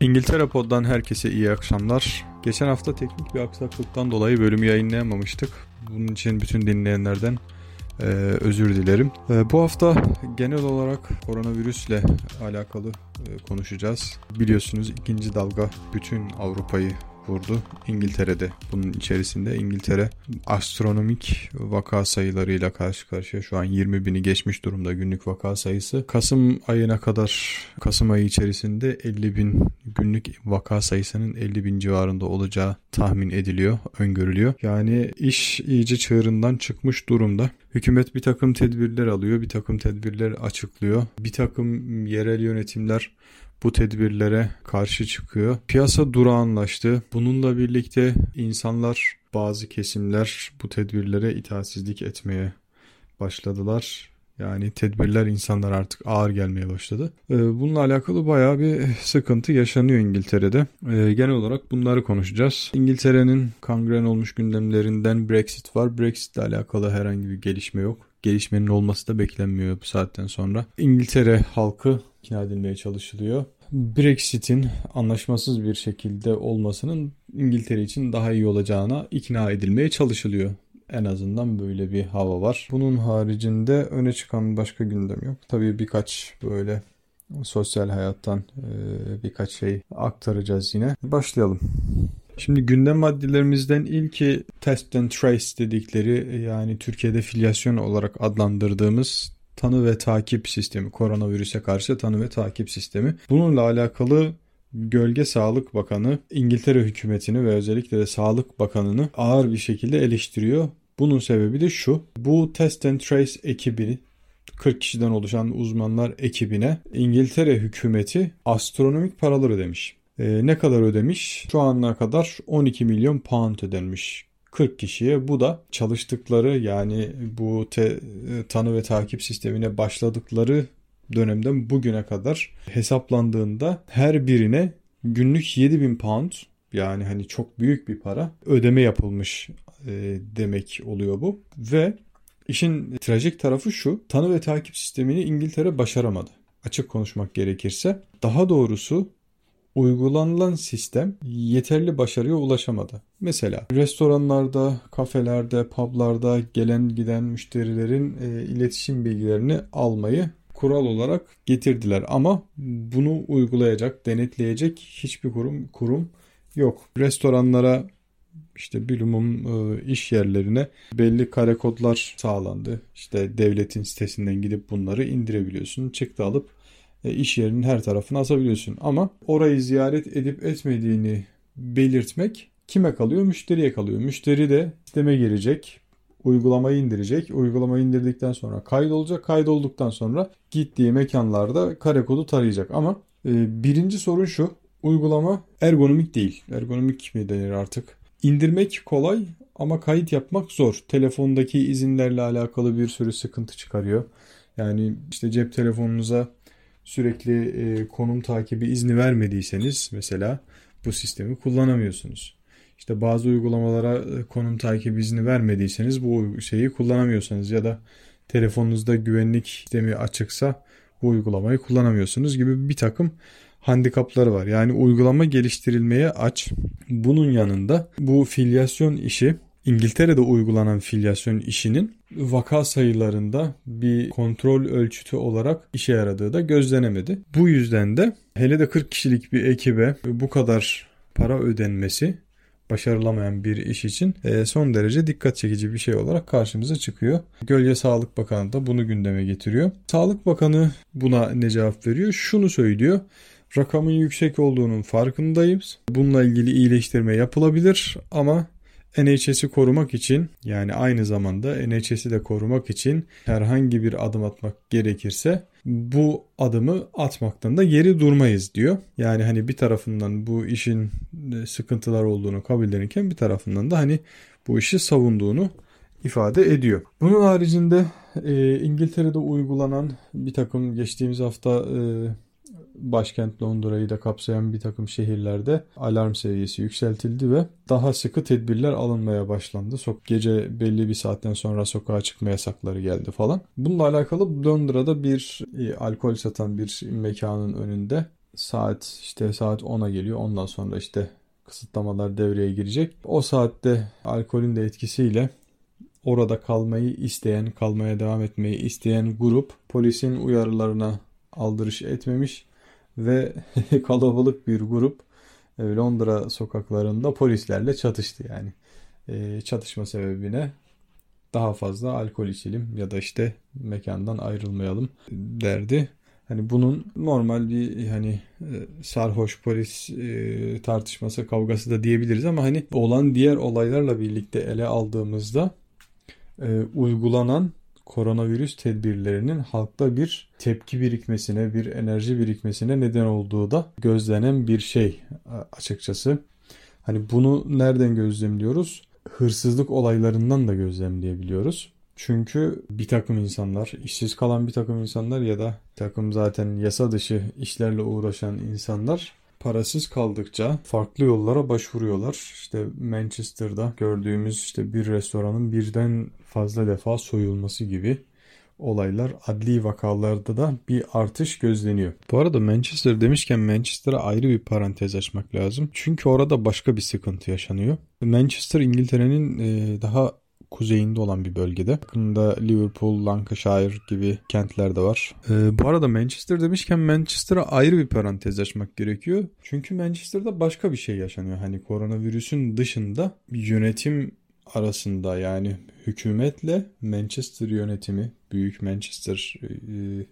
İngiltere Pod'dan herkese iyi akşamlar. Geçen hafta teknik bir aksaklıktan dolayı bölümü yayınlayamamıştık. Bunun için bütün dinleyenlerden e, özür dilerim. E, bu hafta genel olarak koronavirüsle alakalı e, konuşacağız. Biliyorsunuz ikinci dalga bütün Avrupa'yı vurdu. İngiltere'de bunun içerisinde İngiltere astronomik vaka sayılarıyla karşı karşıya şu an 20 bini geçmiş durumda günlük vaka sayısı. Kasım ayına kadar Kasım ayı içerisinde 50 bin günlük vaka sayısının 50 bin civarında olacağı tahmin ediliyor, öngörülüyor. Yani iş iyice çığırından çıkmış durumda. Hükümet bir takım tedbirler alıyor, bir takım tedbirler açıklıyor. Bir takım yerel yönetimler bu tedbirlere karşı çıkıyor. Piyasa durağanlaştı. Bununla birlikte insanlar, bazı kesimler bu tedbirlere itaatsizlik etmeye başladılar. Yani tedbirler insanlar artık ağır gelmeye başladı. Ee, bununla alakalı bayağı bir sıkıntı yaşanıyor İngiltere'de. Ee, genel olarak bunları konuşacağız. İngiltere'nin kangren olmuş gündemlerinden Brexit var. Brexit ile alakalı herhangi bir gelişme yok. Gelişmenin olması da beklenmiyor bu saatten sonra. İngiltere halkı ikna edilmeye çalışılıyor. Brexit'in anlaşmasız bir şekilde olmasının İngiltere için daha iyi olacağına ikna edilmeye çalışılıyor. En azından böyle bir hava var. Bunun haricinde öne çıkan başka gündem yok. Tabii birkaç böyle sosyal hayattan birkaç şey aktaracağız yine. Başlayalım. Şimdi gündem maddelerimizden ilki test and trace dedikleri yani Türkiye'de filyasyon olarak adlandırdığımız tanı ve takip sistemi, koronavirüse karşı tanı ve takip sistemi. Bununla alakalı Gölge Sağlık Bakanı İngiltere hükümetini ve özellikle de Sağlık Bakanı'nı ağır bir şekilde eleştiriyor. Bunun sebebi de şu. Bu Test and Trace ekibi 40 kişiden oluşan uzmanlar ekibine İngiltere hükümeti astronomik paralar ödemiş. Ee, ne kadar ödemiş? Şu ana kadar 12 milyon pound ödenmiş 40 kişiye. Bu da çalıştıkları yani bu te, tanı ve takip sistemine başladıkları dönemden bugüne kadar hesaplandığında her birine günlük 7000 pound yani hani çok büyük bir para ödeme yapılmış e, demek oluyor bu. Ve işin trajik tarafı şu tanı ve takip sistemini İngiltere başaramadı. Açık konuşmak gerekirse. Daha doğrusu uygulanılan sistem yeterli başarıya ulaşamadı. Mesela restoranlarda, kafelerde, publarda gelen giden müşterilerin e, iletişim bilgilerini almayı kural olarak getirdiler ama bunu uygulayacak, denetleyecek hiçbir kurum kurum yok. Restoranlara işte bilumum e, iş yerlerine belli kare kodlar sağlandı. İşte devletin sitesinden gidip bunları indirebiliyorsun. Çıktı alıp iş yerinin her tarafına asabiliyorsun. Ama orayı ziyaret edip etmediğini belirtmek kime kalıyor? Müşteriye kalıyor. Müşteri de sisteme girecek, uygulamayı indirecek. Uygulamayı indirdikten sonra kaydolacak. Kaydolduktan sonra gittiği mekanlarda kare kodu tarayacak. Ama e, birinci sorun şu. Uygulama ergonomik değil. Ergonomik mi denir artık? İndirmek kolay ama kayıt yapmak zor. Telefondaki izinlerle alakalı bir sürü sıkıntı çıkarıyor. Yani işte cep telefonunuza sürekli e, konum takibi izni vermediyseniz mesela bu sistemi kullanamıyorsunuz. İşte bazı uygulamalara e, konum takibi izni vermediyseniz bu şeyi kullanamıyorsanız ya da telefonunuzda güvenlik sistemi açıksa bu uygulamayı kullanamıyorsunuz gibi bir takım handikapları var. Yani uygulama geliştirilmeye aç. Bunun yanında bu filyasyon işi İngiltere'de uygulanan filyasyon işinin vaka sayılarında bir kontrol ölçütü olarak işe yaradığı da gözlenemedi. Bu yüzden de hele de 40 kişilik bir ekibe bu kadar para ödenmesi başarılamayan bir iş için e, son derece dikkat çekici bir şey olarak karşımıza çıkıyor. Gölge Sağlık Bakanı da bunu gündeme getiriyor. Sağlık Bakanı buna ne cevap veriyor? Şunu söylüyor. Rakamın yüksek olduğunun farkındayız. Bununla ilgili iyileştirme yapılabilir ama NHS'i korumak için yani aynı zamanda NHS'i de korumak için herhangi bir adım atmak gerekirse bu adımı atmaktan da geri durmayız diyor. Yani hani bir tarafından bu işin e, sıkıntılar olduğunu kabullenirken bir tarafından da hani bu işi savunduğunu ifade ediyor. Bunun haricinde e, İngiltere'de uygulanan bir takım geçtiğimiz hafta e, başkent Londra'yı da kapsayan bir takım şehirlerde alarm seviyesi yükseltildi ve daha sıkı tedbirler alınmaya başlandı. Sok gece belli bir saatten sonra sokağa çıkma yasakları geldi falan. Bununla alakalı Londra'da bir e, alkol satan bir mekanın önünde saat işte saat 10'a geliyor. Ondan sonra işte kısıtlamalar devreye girecek. O saatte alkolün de etkisiyle orada kalmayı isteyen, kalmaya devam etmeyi isteyen grup polisin uyarılarına aldırış etmemiş ve kalabalık bir grup e, Londra sokaklarında polislerle çatıştı yani. E, çatışma sebebine daha fazla alkol içelim ya da işte mekandan ayrılmayalım derdi. Hani bunun normal bir hani e, sarhoş polis tartışması kavgası da diyebiliriz ama hani olan diğer olaylarla birlikte ele aldığımızda uygulanan koronavirüs tedbirlerinin halkta bir tepki birikmesine, bir enerji birikmesine neden olduğu da gözlenen bir şey açıkçası. Hani bunu nereden gözlemliyoruz? Hırsızlık olaylarından da gözlemleyebiliyoruz. Çünkü bir takım insanlar, işsiz kalan bir takım insanlar ya da bir takım zaten yasa dışı işlerle uğraşan insanlar parasız kaldıkça farklı yollara başvuruyorlar. İşte Manchester'da gördüğümüz işte bir restoranın birden fazla defa soyulması gibi olaylar adli vakalarda da bir artış gözleniyor. Bu arada Manchester demişken Manchester'a ayrı bir parantez açmak lazım. Çünkü orada başka bir sıkıntı yaşanıyor. Manchester İngiltere'nin daha kuzeyinde olan bir bölgede. Yakında Liverpool, Lancashire gibi kentler de var. Ee, bu arada Manchester demişken Manchester'a ayrı bir parantez açmak gerekiyor. Çünkü Manchester'da başka bir şey yaşanıyor. Hani koronavirüsün dışında yönetim arasında yani hükümetle Manchester yönetimi, büyük Manchester e,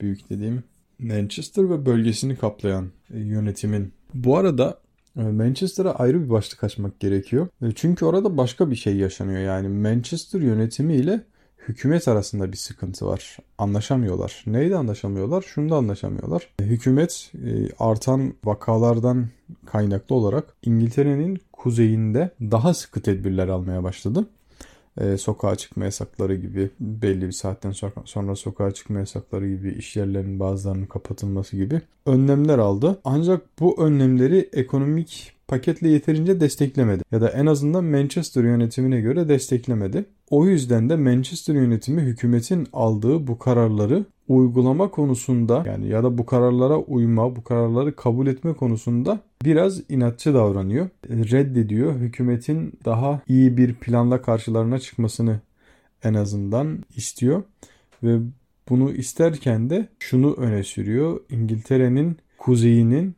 büyük dediğim Manchester ve bölgesini kaplayan e, yönetimin bu arada Manchester'a ayrı bir başlık açmak gerekiyor. Ee, çünkü orada başka bir şey yaşanıyor. Yani Manchester yönetimi ile hükümet arasında bir sıkıntı var. Anlaşamıyorlar. Neydi anlaşamıyorlar? Şunu da anlaşamıyorlar. Ee, hükümet e, artan vakalardan kaynaklı olarak İngiltere'nin kuzeyinde daha sıkı tedbirler almaya başladı e, sokağa çıkma yasakları gibi belli bir saatten sonra sokağa çıkma yasakları gibi iş yerlerinin bazılarının kapatılması gibi önlemler aldı. Ancak bu önlemleri ekonomik paketle yeterince desteklemedi. Ya da en azından Manchester yönetimine göre desteklemedi. O yüzden de Manchester yönetimi hükümetin aldığı bu kararları uygulama konusunda yani ya da bu kararlara uyma, bu kararları kabul etme konusunda biraz inatçı davranıyor. Reddediyor. Hükümetin daha iyi bir planla karşılarına çıkmasını en azından istiyor ve bunu isterken de şunu öne sürüyor. İngiltere'nin kuzeyinin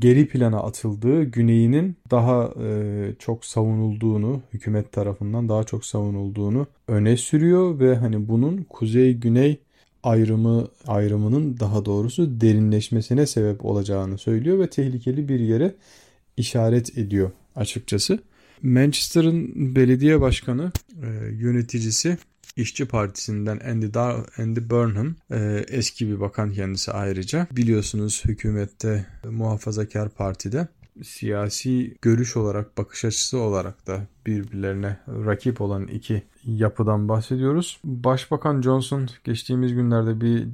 geri plana atıldığı, güneyinin daha e, çok savunulduğunu, hükümet tarafından daha çok savunulduğunu öne sürüyor ve hani bunun kuzey-güney ayrımı ayrımının daha doğrusu derinleşmesine sebep olacağını söylüyor ve tehlikeli bir yere işaret ediyor açıkçası. Manchester'ın belediye başkanı, e, yöneticisi İşçi Partisi'nden Andy, Dar Andy Burnham e, eski bir bakan kendisi ayrıca. Biliyorsunuz hükümette muhafazakar partide siyasi görüş olarak, bakış açısı olarak da birbirlerine rakip olan iki yapıdan bahsediyoruz. Başbakan Johnson geçtiğimiz günlerde bir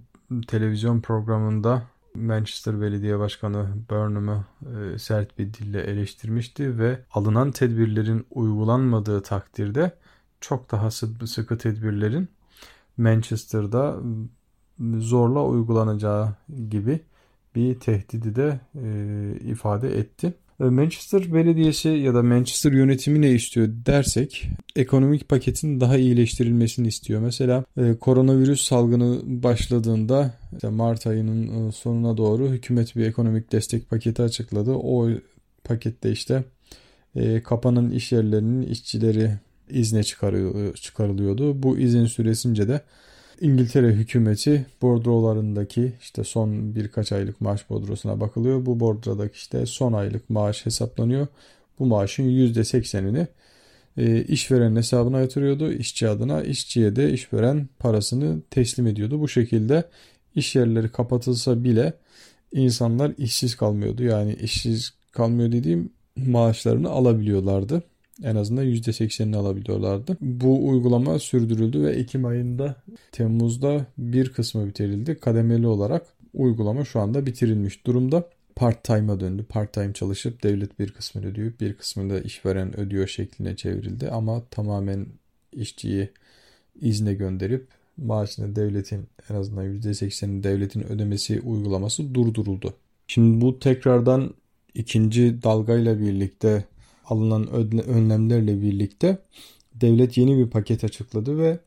televizyon programında Manchester Belediye Başkanı Burnham'ı e, sert bir dille eleştirmişti ve alınan tedbirlerin uygulanmadığı takdirde çok daha sıkı tedbirlerin Manchester'da zorla uygulanacağı gibi bir tehdidi de e, ifade etti. E, Manchester Belediyesi ya da Manchester yönetimi ne istiyor dersek ekonomik paketin daha iyileştirilmesini istiyor. Mesela e, koronavirüs salgını başladığında işte Mart ayının e, sonuna doğru hükümet bir ekonomik destek paketi açıkladı. O pakette işte e, kapanan iş yerlerinin işçileri izne çıkarılıyordu. Bu izin süresince de İngiltere hükümeti bordrolarındaki işte son birkaç aylık maaş bordrosuna bakılıyor. Bu bordrodaki işte son aylık maaş hesaplanıyor. Bu maaşın %80'ini e, işveren hesabına yatırıyordu. işçi adına işçiye de işveren parasını teslim ediyordu. Bu şekilde iş yerleri kapatılsa bile insanlar işsiz kalmıyordu. Yani işsiz kalmıyor dediğim maaşlarını alabiliyorlardı. En azından %80'ini alabiliyorlardı. Bu uygulama sürdürüldü ve Ekim ayında Temmuz'da bir kısmı bitirildi. Kademeli olarak uygulama şu anda bitirilmiş durumda. Part-time'a döndü. Part-time çalışıp devlet bir kısmını ödüyor, bir kısmını da işveren ödüyor şekline çevrildi. Ama tamamen işçiyi izne gönderip maaşını devletin en azından %80'ini devletin ödemesi uygulaması durduruldu. Şimdi bu tekrardan ikinci dalgayla birlikte alınan önlemlerle birlikte devlet yeni bir paket açıkladı ve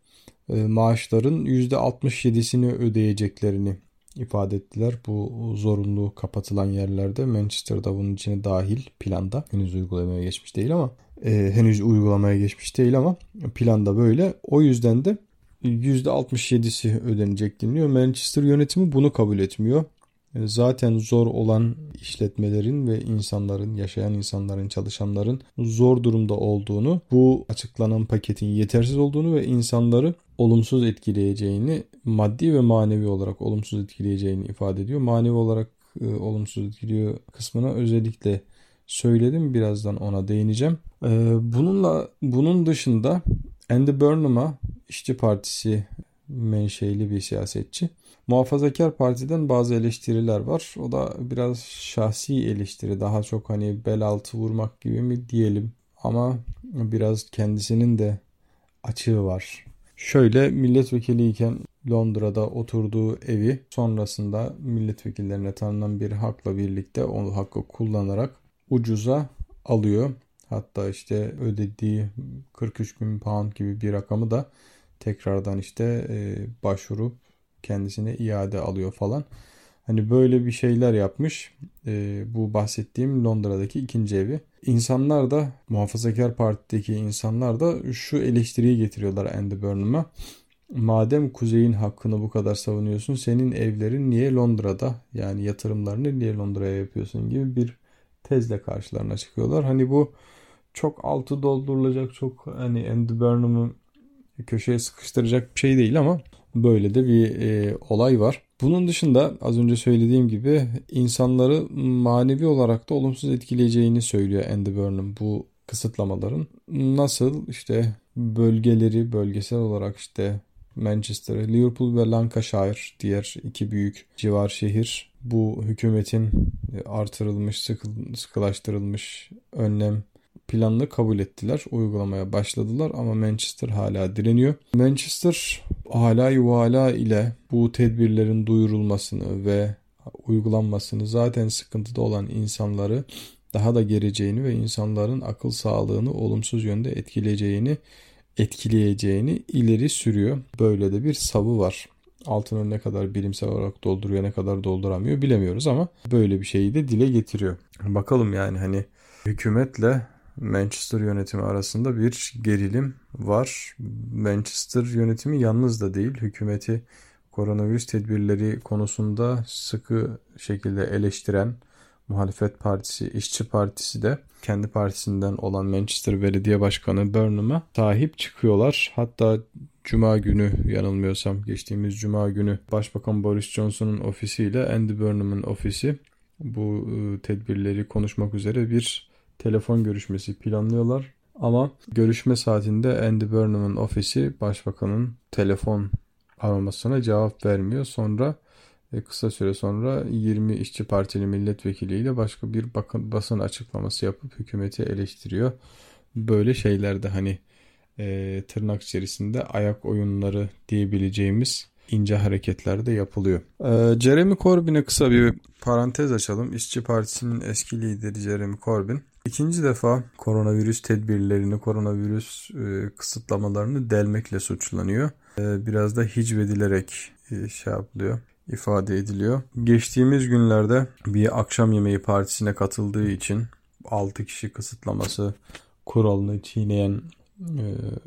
e, maaşların %67'sini ödeyeceklerini ifade ettiler. Bu zorunlu kapatılan yerlerde Manchester'da bunun içine dahil planda. Henüz uygulamaya geçmiş değil ama e, henüz uygulamaya geçmiş değil ama planda böyle. O yüzden de %67'si ödenecek deniliyor. Manchester yönetimi bunu kabul etmiyor. E, zaten zor olan işletmelerin ve insanların, yaşayan insanların, çalışanların zor durumda olduğunu, bu açıklanan paketin yetersiz olduğunu ve insanları olumsuz etkileyeceğini, maddi ve manevi olarak olumsuz etkileyeceğini ifade ediyor. Manevi olarak e, olumsuz etkiliyor kısmına özellikle söyledim. Birazdan ona değineceğim. E, bununla bunun dışında Andy Burnham'a İşçi Partisi menşeili bir siyasetçi. Muhafazakar Parti'den bazı eleştiriler var. O da biraz şahsi eleştiri. Daha çok hani bel altı vurmak gibi mi diyelim. Ama biraz kendisinin de açığı var. Şöyle milletvekiliyken Londra'da oturduğu evi sonrasında milletvekillerine tanınan bir hakla birlikte o hakkı kullanarak ucuza alıyor. Hatta işte ödediği 43 bin pound gibi bir rakamı da tekrardan işte e, başvurup kendisine iade alıyor falan. Hani böyle bir şeyler yapmış. E, bu bahsettiğim Londra'daki ikinci evi. İnsanlar da muhafazakar partideki insanlar da şu eleştiriyi getiriyorlar Andy Burnham'a. Madem kuzeyin hakkını bu kadar savunuyorsun senin evlerin niye Londra'da yani yatırımlarını niye Londra'ya yapıyorsun gibi bir tezle karşılarına çıkıyorlar. Hani bu çok altı doldurulacak çok hani Andy Burnham'ı köşeye sıkıştıracak bir şey değil ama böyle de bir e, olay var. Bunun dışında az önce söylediğim gibi insanları manevi olarak da olumsuz etkileyeceğini söylüyor Andy Burnham bu kısıtlamaların. Nasıl işte bölgeleri bölgesel olarak işte Manchester, Liverpool ve Lancashire diğer iki büyük civar şehir bu hükümetin artırılmış, sıkılaştırılmış önlem planını kabul ettiler. Uygulamaya başladılar ama Manchester hala direniyor. Manchester hala yuvala ile bu tedbirlerin duyurulmasını ve uygulanmasını zaten sıkıntıda olan insanları daha da gereceğini ve insanların akıl sağlığını olumsuz yönde etkileyeceğini etkileyeceğini ileri sürüyor. Böyle de bir savı var. Altını ne kadar bilimsel olarak dolduruyor ne kadar dolduramıyor bilemiyoruz ama böyle bir şeyi de dile getiriyor. Bakalım yani hani hükümetle Manchester yönetimi arasında bir gerilim var. Manchester yönetimi yalnız da değil. Hükümeti koronavirüs tedbirleri konusunda sıkı şekilde eleştiren muhalefet partisi, işçi partisi de kendi partisinden olan Manchester Belediye Başkanı Burnham'a sahip çıkıyorlar. Hatta Cuma günü yanılmıyorsam geçtiğimiz Cuma günü Başbakan Boris Johnson'un ofisiyle Andy Burnham'ın ofisi bu ıı, tedbirleri konuşmak üzere bir telefon görüşmesi planlıyorlar. Ama görüşme saatinde Andy Burnham'ın ofisi başbakanın telefon aramasına cevap vermiyor. Sonra e, kısa süre sonra 20 işçi partili milletvekiliyle başka bir bakın, basın açıklaması yapıp hükümeti eleştiriyor. Böyle şeylerde hani e, tırnak içerisinde ayak oyunları diyebileceğimiz ince hareketler de yapılıyor. Ee, Jeremy Corbyn'e kısa bir parantez açalım. İşçi Partisi'nin eski lideri Jeremy Corbyn İkinci defa koronavirüs tedbirlerini, koronavirüs e, kısıtlamalarını delmekle suçlanıyor. E, biraz da hicvedilerek e, şey yapılıyor, ifade ediliyor. Geçtiğimiz günlerde bir akşam yemeği partisine katıldığı için 6 kişi kısıtlaması kuralını çiğneyen e,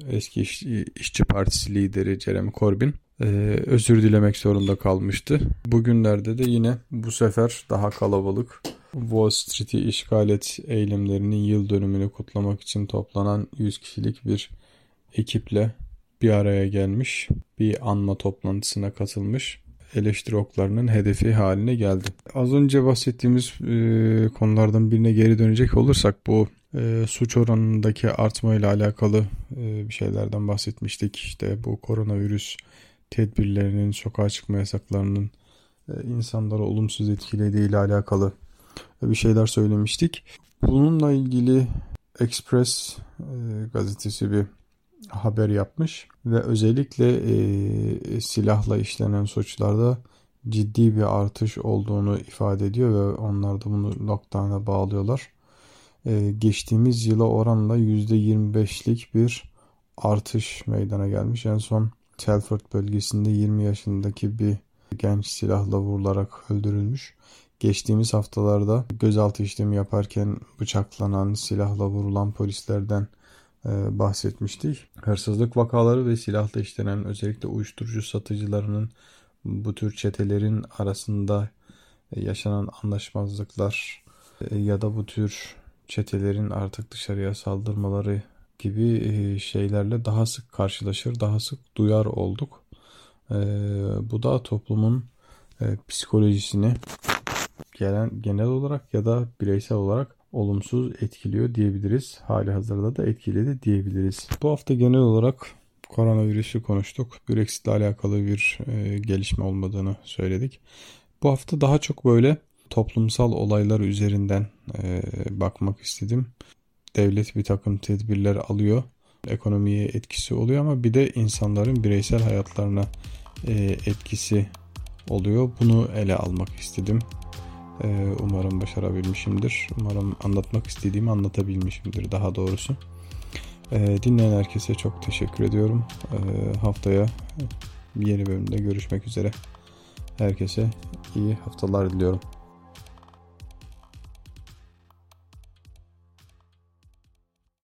eski iş, işçi partisi lideri Jeremy Corbyn e, özür dilemek zorunda kalmıştı. Bugünlerde de yine bu sefer daha kalabalık Wall Street'i işgal et eylemlerinin yıl dönümünü kutlamak için toplanan 100 kişilik bir ekiple bir araya gelmiş. Bir anma toplantısına katılmış. Eleştiri oklarının hedefi haline geldi. Az önce bahsettiğimiz e, konulardan birine geri dönecek olursak bu e, suç oranındaki artma ile alakalı e, bir şeylerden bahsetmiştik. İşte bu koronavirüs tedbirlerinin, sokağa çıkma yasaklarının e, insanları olumsuz etkilediği ile alakalı bir şeyler söylemiştik. Bununla ilgili Express e, gazetesi bir haber yapmış ve özellikle e, silahla işlenen suçlarda ciddi bir artış olduğunu ifade ediyor ve onlar da bunu lockdown'a bağlıyorlar. Geçtiğimiz yıla oranla %25'lik bir artış meydana gelmiş. En son Telford bölgesinde 20 yaşındaki bir genç silahla vurularak öldürülmüş. Geçtiğimiz haftalarda gözaltı işlemi yaparken bıçaklanan, silahla vurulan polislerden e, bahsetmiştik. Hırsızlık vakaları ve silahla işlenen özellikle uyuşturucu satıcılarının bu tür çetelerin arasında yaşanan anlaşmazlıklar e, ya da bu tür çetelerin artık dışarıya saldırmaları gibi şeylerle daha sık karşılaşır, daha sık duyar olduk. Bu da toplumun psikolojisini gelen genel olarak ya da bireysel olarak olumsuz etkiliyor diyebiliriz. Hali hazırda da etkiledi diyebiliriz. Bu hafta genel olarak koronavirüsü konuştuk. Brexit ile alakalı bir gelişme olmadığını söyledik. Bu hafta daha çok böyle toplumsal olaylar üzerinden e, bakmak istedim. Devlet bir takım tedbirler alıyor. Ekonomiye etkisi oluyor ama bir de insanların bireysel hayatlarına e, etkisi oluyor. Bunu ele almak istedim. E, umarım başarabilmişimdir. Umarım anlatmak istediğimi anlatabilmişimdir daha doğrusu. E, dinleyen herkese çok teşekkür ediyorum. Haftaya yeni bölümde görüşmek üzere. Herkese iyi haftalar diliyorum.